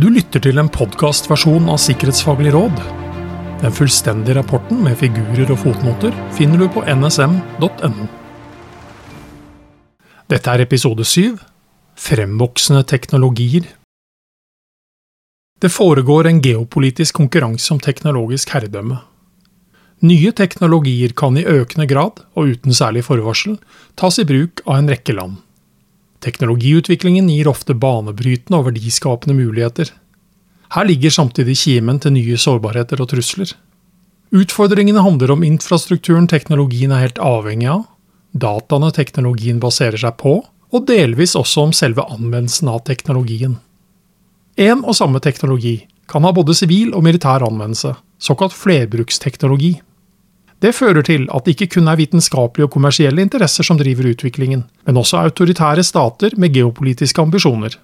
Du lytter til en podkastversjon av Sikkerhetsfaglig råd. Den fullstendige rapporten med figurer og fotnoter finner du på nsm.no. Dette er episode syv Fremvoksende teknologier. Det foregår en geopolitisk konkurranse om teknologisk herredømme. Nye teknologier kan i økende grad, og uten særlig forvarsel, tas i bruk av en rekke land. Teknologiutviklingen gir ofte banebrytende og verdiskapende muligheter. Her ligger samtidig kimen til nye sårbarheter og trusler. Utfordringene handler om infrastrukturen teknologien er helt avhengig av, dataene teknologien baserer seg på, og delvis også om selve anvendelsen av teknologien. En og samme teknologi kan ha både sivil og militær anvendelse, såkalt flerbruksteknologi. Det fører til at det ikke kun er vitenskapelige og kommersielle interesser som driver utviklingen, men også autoritære stater med geopolitiske ambisjoner.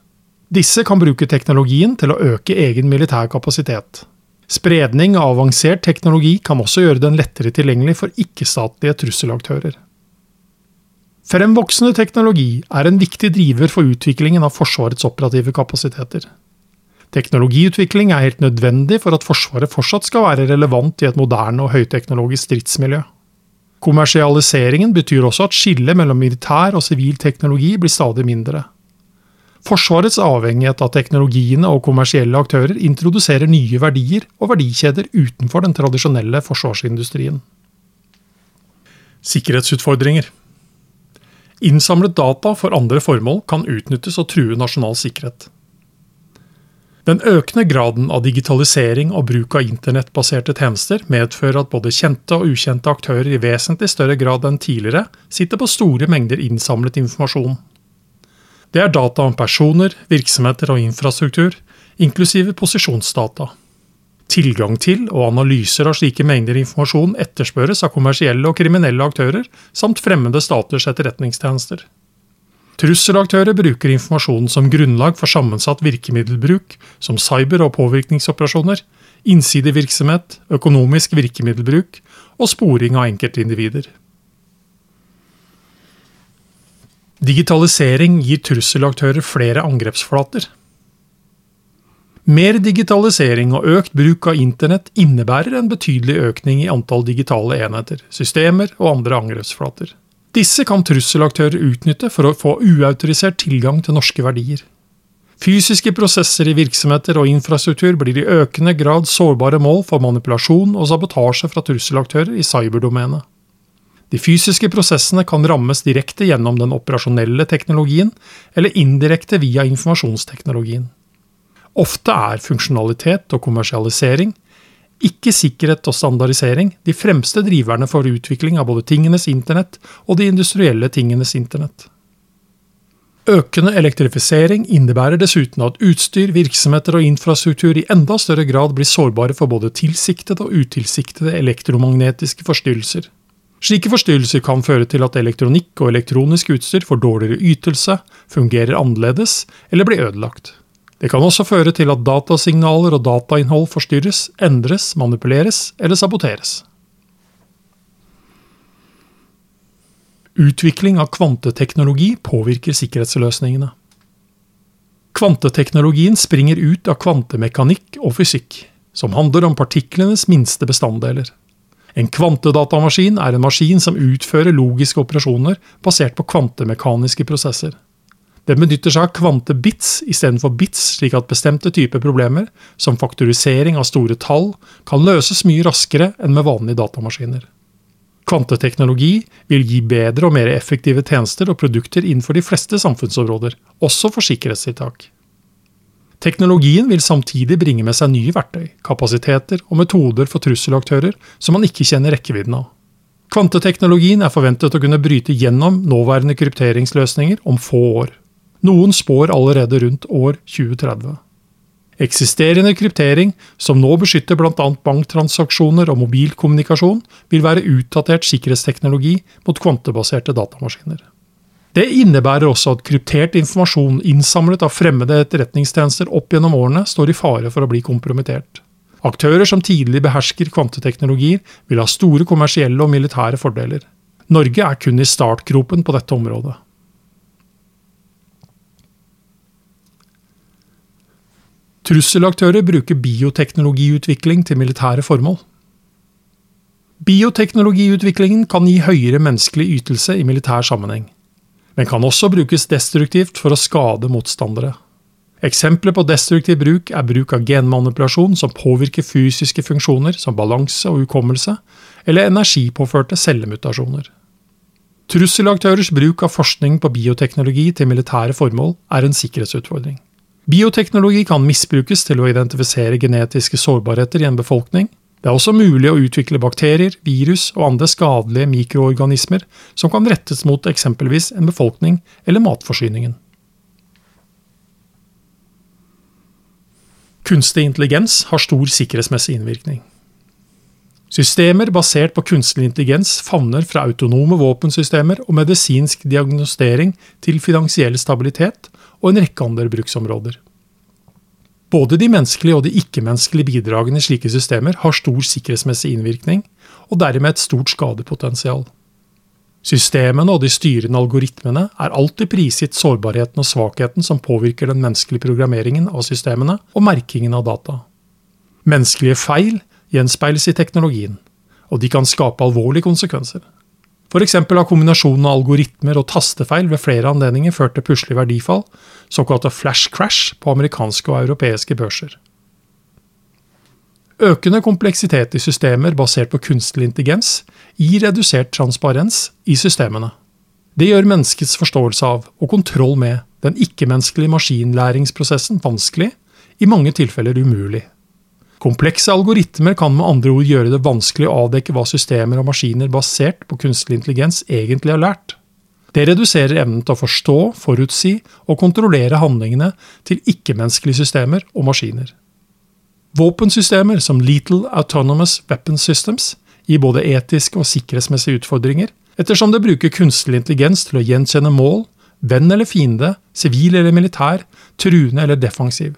Disse kan bruke teknologien til å øke egen militær kapasitet. Spredning av avansert teknologi kan også gjøre den lettere tilgjengelig for ikke-statlige trusselaktører. Fremvoksende teknologi er en viktig driver for utviklingen av Forsvarets operative kapasiteter. Teknologiutvikling er helt nødvendig for at Forsvaret fortsatt skal være relevant i et moderne og høyteknologisk stridsmiljø. Kommersialiseringen betyr også at skillet mellom militær og sivil teknologi blir stadig mindre. Forsvarets avhengighet av teknologiene og kommersielle aktører introduserer nye verdier og verdikjeder utenfor den tradisjonelle forsvarsindustrien. Sikkerhetsutfordringer Innsamlet data for andre formål kan utnyttes og true nasjonal sikkerhet. Den økende graden av digitalisering og bruk av internettbaserte tjenester medfører at både kjente og ukjente aktører i vesentlig større grad enn tidligere sitter på store mengder innsamlet informasjon. Det er data om personer, virksomheter og infrastruktur, inklusive posisjonsdata. Tilgang til og analyser av slike mengder informasjon etterspørres av kommersielle og kriminelle aktører, samt fremmede staters etterretningstjenester. Trusselaktører bruker informasjonen som grunnlag for sammensatt virkemiddelbruk, som cyber- og påvirkningsoperasjoner, innsidevirksomhet, økonomisk virkemiddelbruk og sporing av enkeltindivider. Digitalisering gir trusselaktører flere angrepsflater. Mer digitalisering og økt bruk av internett innebærer en betydelig økning i antall digitale enheter, systemer og andre angrepsflater. Disse kan trusselaktører utnytte for å få uautorisert tilgang til norske verdier. Fysiske prosesser i virksomheter og infrastruktur blir i økende grad sårbare mål for manipulasjon og sabotasje fra trusselaktører i cyberdomenet. De fysiske prosessene kan rammes direkte gjennom den operasjonelle teknologien, eller indirekte via informasjonsteknologien. Ofte er funksjonalitet og kommersialisering ikke sikkerhet og standardisering de fremste driverne for utvikling av både tingenes internett og de industrielle tingenes internett. Økende elektrifisering innebærer dessuten at utstyr, virksomheter og infrastruktur i enda større grad blir sårbare for både tilsiktede og utilsiktede elektromagnetiske forstyrrelser. Slike forstyrrelser kan føre til at elektronikk og elektronisk utstyr får dårligere ytelse, fungerer annerledes eller blir ødelagt. Det kan også føre til at datasignaler og datainnhold forstyrres, endres, manipuleres eller saboteres. Utvikling av kvanteteknologi påvirker sikkerhetsløsningene. Kvanteteknologien springer ut av kvantemekanikk og fysikk, som handler om partiklenes minste bestanddeler. En kvantedatamaskin er en maskin som utfører logiske operasjoner basert på kvantemekaniske prosesser. Den benytter seg av kvantebits istedenfor bits, slik at bestemte typer problemer, som faktorisering av store tall, kan løses mye raskere enn med vanlige datamaskiner. Kvanteteknologi vil gi bedre og mer effektive tjenester og produkter innenfor de fleste samfunnsområder, også for sikkerhetstiltak. Teknologien vil samtidig bringe med seg nye verktøy, kapasiteter og metoder for trusselaktører som man ikke kjenner rekkevidden av. Kvanteteknologien er forventet å kunne bryte gjennom nåværende krypteringsløsninger om få år. Noen spår allerede rundt år 2030. Eksisterende kryptering, som nå beskytter bl.a. banktransaksjoner og mobilkommunikasjon, vil være utdatert sikkerhetsteknologi mot kvantebaserte datamaskiner. Det innebærer også at kryptert informasjon innsamlet av fremmede etterretningstjenester opp gjennom årene står i fare for å bli kompromittert. Aktører som tidlig behersker kvanteteknologier, vil ha store kommersielle og militære fordeler. Norge er kun i startgropen på dette området. Trusselaktører bruker bioteknologiutvikling til militære formål. Bioteknologiutviklingen kan gi høyere menneskelig ytelse i militær sammenheng, men kan også brukes destruktivt for å skade motstandere. Eksempler på destruktiv bruk er bruk av genmanipulasjon som påvirker fysiske funksjoner som balanse og hukommelse, eller energipåførte cellemutasjoner. Trusselaktørers bruk av forskning på bioteknologi til militære formål er en sikkerhetsutfordring. Bioteknologi kan misbrukes til å identifisere genetiske sårbarheter i en befolkning. Det er også mulig å utvikle bakterier, virus og andre skadelige mikroorganismer som kan rettes mot eksempelvis en befolkning eller matforsyningen. Kunstig intelligens har stor sikkerhetsmessig innvirkning. Systemer basert på kunstig intelligens favner fra autonome våpensystemer og medisinsk diagnostering til finansiell stabilitet og en rekke andre bruksområder. Både de menneskelige og de ikke-menneskelige bidragene i slike systemer har stor sikkerhetsmessig innvirkning, og dermed et stort skadepotensial. Systemene og de styrende algoritmene er alltid prisgitt sårbarheten og svakheten som påvirker den menneskelige programmeringen av systemene og merkingen av data. Menneskelige feil gjenspeiles i teknologien, og de kan skape alvorlige konsekvenser. F.eks. har kombinasjonen av algoritmer og tastefeil ved flere anledninger ført til plutselig verdifall, såkalte flash crash, på amerikanske og europeiske børser. Økende kompleksitet i systemer basert på kunstig intelligens gir redusert transparens i systemene. Det gjør menneskets forståelse av, og kontroll med, den ikke-menneskelige maskinlæringsprosessen vanskelig, i mange tilfeller umulig. Komplekse algoritmer kan med andre ord gjøre det vanskelig å avdekke hva systemer og maskiner basert på kunstig intelligens egentlig har lært. Det reduserer evnen til å forstå, forutsi og kontrollere handlingene til ikke-menneskelige systemer og maskiner. Våpensystemer som Lethal Autonomous Weapon Systems gir både etiske og sikkerhetsmessige utfordringer, ettersom det bruker kunstig intelligens til å gjenkjenne mål, venn eller fiende, sivil eller militær, truende eller defensiv.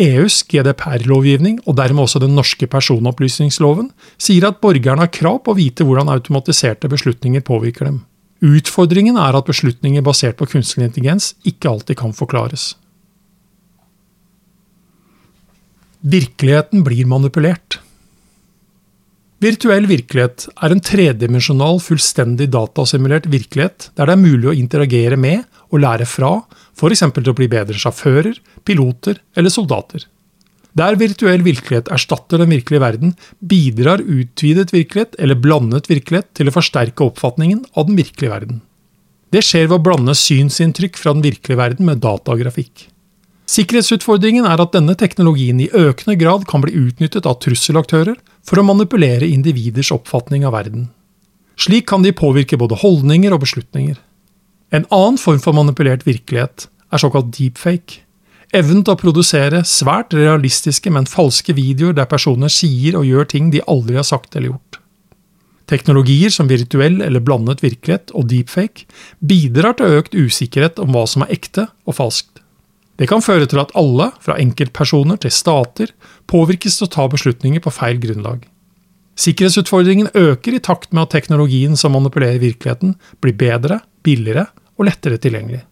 EUs GDPR-lovgivning, og dermed også den norske personopplysningsloven, sier at borgerne har krav på å vite hvordan automatiserte beslutninger påvirker dem. Utfordringen er at beslutninger basert på kunstig intelligens ikke alltid kan forklares. Virkeligheten blir manipulert. Virtuell virkelighet er en tredimensjonal, fullstendig datasimulert virkelighet der det er mulig å interagere med og lære fra, f.eks. til å bli bedre sjåfører, piloter eller soldater. Der virtuell virkelighet erstatter den virkelige verden, bidrar utvidet virkelighet eller blandet virkelighet til å forsterke oppfatningen av den virkelige verden. Det skjer ved å blande synsinntrykk fra den virkelige verden med datagrafikk. Sikkerhetsutfordringen er at denne teknologien i økende grad kan bli utnyttet av trusselaktører for å manipulere individers oppfatning av verden. Slik kan de påvirke både holdninger og beslutninger. En annen form for manipulert virkelighet er såkalt deepfake. Evnen til å produsere svært realistiske, men falske videoer der personer sier og gjør ting de aldri har sagt eller gjort. Teknologier som virtuell eller blandet virkelighet og deepfake bidrar til økt usikkerhet om hva som er ekte og falskt. Det kan føre til at alle, fra enkeltpersoner til stater, påvirkes til å ta beslutninger på feil grunnlag. Sikkerhetsutfordringen øker i takt med at teknologien som manipulerer virkeligheten, blir bedre, billigere og lettere tilgjengelig.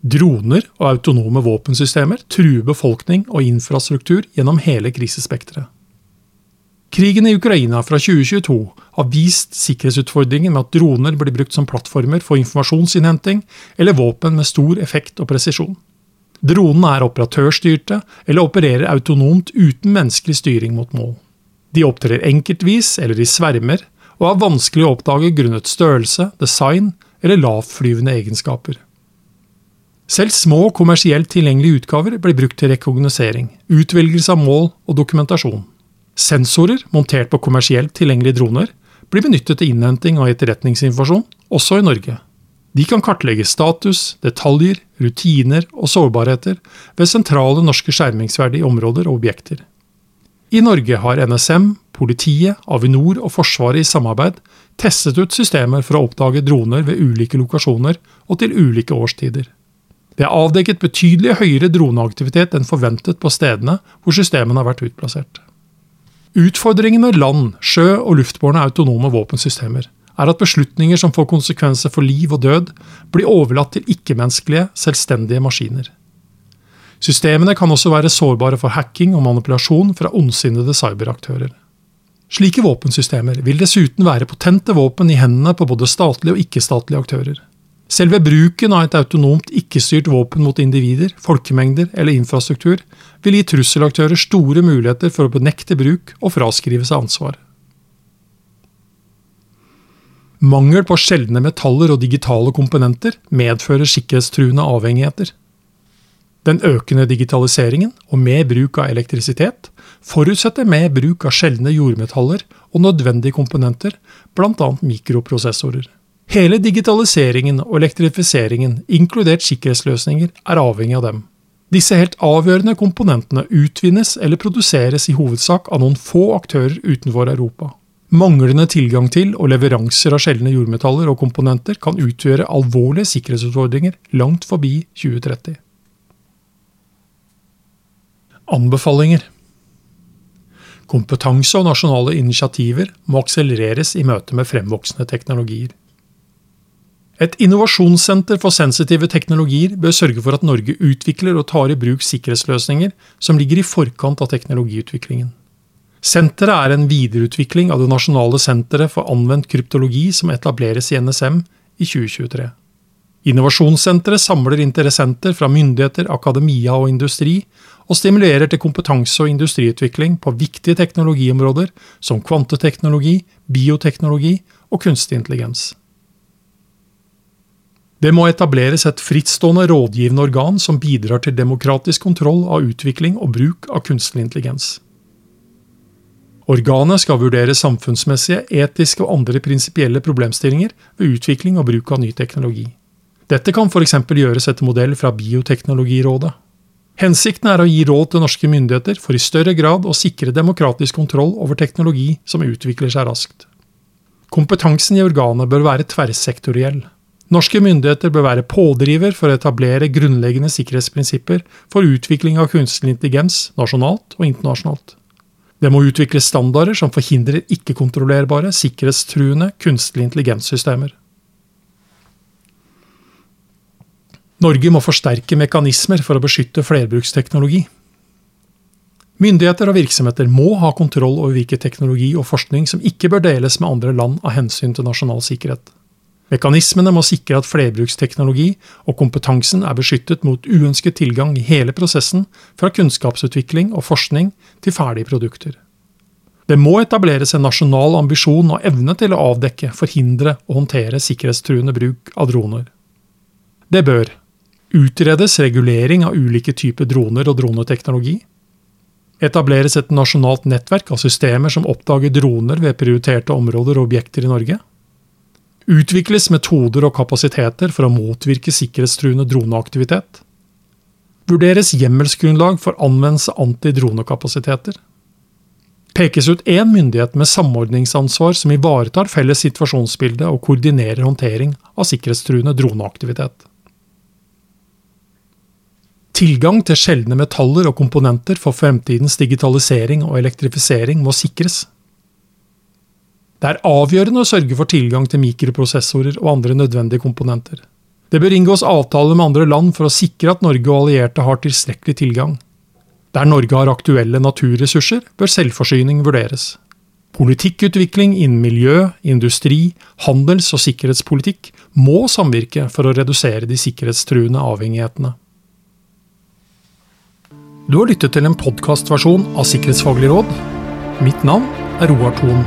Droner og autonome våpensystemer truer befolkning og infrastruktur gjennom hele krisespekteret. Krigen i Ukraina fra 2022 har vist sikkerhetsutfordringen med at droner blir brukt som plattformer for informasjonsinnhenting eller våpen med stor effekt og presisjon. Dronene er operatørstyrte eller opererer autonomt uten menneskelig styring mot mål. De opptrer enkeltvis eller i svermer, og er vanskelig å oppdage grunnet størrelse, design eller lavtflyvende egenskaper. Selv små kommersielt tilgjengelige utgaver blir brukt til rekognosering, utvelgelse av mål og dokumentasjon. Sensorer montert på kommersielt tilgjengelige droner blir benyttet til innhenting av etterretningsinformasjon, også i Norge. De kan kartlegge status, detaljer, rutiner og sårbarheter ved sentrale norske skjermingsverdige områder og objekter. I Norge har NSM, politiet, Avinor og Forsvaret i samarbeid testet ut systemer for å oppdage droner ved ulike lokasjoner og til ulike årstider. Det er avdekket betydelig høyere droneaktivitet enn forventet på stedene hvor systemene har vært utplassert. Utfordringen med land, sjø og luftbårne autonome våpensystemer er at beslutninger som får konsekvenser for liv og død, blir overlatt til ikke-menneskelige, selvstendige maskiner. Systemene kan også være sårbare for hacking og manipulasjon fra ondsinnede cyberaktører. Slike våpensystemer vil dessuten være potente våpen i hendene på både statlige og ikke-statlige aktører. Selve bruken av et autonomt ikke-styrt våpen mot individer, folkemengder eller infrastruktur vil gi trusselaktører store muligheter for å benekte bruk og fraskrive seg ansvar. Mangel på sjeldne metaller og digitale komponenter medfører sikkerhetstruende avhengigheter. Den økende digitaliseringen og mer bruk av elektrisitet forutsetter mer bruk av sjeldne jordmetaller og nødvendige komponenter, bl.a. mikroprosessorer. Hele digitaliseringen og elektrifiseringen, inkludert sikkerhetsløsninger, er avhengig av dem. Disse helt avgjørende komponentene utvinnes eller produseres i hovedsak av noen få aktører utenfor Europa. Manglende tilgang til og leveranser av sjeldne jordmetaller og komponenter kan utgjøre alvorlige sikkerhetsutfordringer langt forbi 2030. Anbefalinger Kompetanse og nasjonale initiativer må akselereres i møte med fremvoksende teknologier. Et innovasjonssenter for sensitive teknologier bør sørge for at Norge utvikler og tar i bruk sikkerhetsløsninger som ligger i forkant av teknologiutviklingen. Senteret er en videreutvikling av det nasjonale senteret for anvendt kryptologi som etableres i NSM i 2023. Innovasjonssenteret samler interessenter fra myndigheter, akademia og industri, og stimulerer til kompetanse- og industriutvikling på viktige teknologiområder som kvanteteknologi, bioteknologi og kunstig intelligens. Det må etableres et frittstående rådgivende organ som bidrar til demokratisk kontroll av utvikling og bruk av kunstig intelligens. Organet skal vurdere samfunnsmessige, etiske og andre prinsipielle problemstillinger ved utvikling og bruk av ny teknologi. Dette kan f.eks. gjøres etter modell fra Bioteknologirådet. Hensikten er å gi råd til norske myndigheter for i større grad å sikre demokratisk kontroll over teknologi som utvikler seg raskt. Kompetansen i organet bør være tverrsektoriell. Norske myndigheter bør være pådriver for å etablere grunnleggende sikkerhetsprinsipper for utvikling av kunstig intelligens nasjonalt og internasjonalt. Det må utvikles standarder som forhindrer ikke-kontrollerbare, sikkerhetstruende kunstig intelligenssystemer. Norge må forsterke mekanismer for å beskytte flerbruksteknologi. Myndigheter og virksomheter må ha kontroll over hvilken teknologi og forskning som ikke bør deles med andre land av hensyn til nasjonal sikkerhet. Mekanismene må sikre at flerbruksteknologi og kompetansen er beskyttet mot uønsket tilgang i hele prosessen, fra kunnskapsutvikling og forskning til ferdige produkter. Det må etableres en nasjonal ambisjon og evne til å avdekke, forhindre og håndtere sikkerhetstruende bruk av droner. Det bør utredes regulering av ulike typer droner og droneteknologi, etableres et nasjonalt nettverk av systemer som oppdager droner ved prioriterte områder og objekter i Norge, Utvikles metoder og kapasiteter for å motvirke sikkerhetstruende droneaktivitet. Vurderes hjemmelsgrunnlag for anvendelse antidronekapasiteter. Pekes ut én myndighet med samordningsansvar som ivaretar felles situasjonsbilde og koordinerer håndtering av sikkerhetstruende droneaktivitet. Tilgang til sjeldne metaller og komponenter for fremtidens digitalisering og elektrifisering må sikres. Det er avgjørende å sørge for tilgang til mikroprosessorer og andre nødvendige komponenter. Det bør inngås avtaler med andre land for å sikre at Norge og allierte har tilstrekkelig tilgang. Der Norge har aktuelle naturressurser, bør selvforsyning vurderes. Politikkutvikling innen miljø, industri, handels- og sikkerhetspolitikk må samvirke for å redusere de sikkerhetstruende avhengighetene. Du har lyttet til en podkastversjon av Sikkerhetsfaglig råd. Mitt navn er Roar Thon.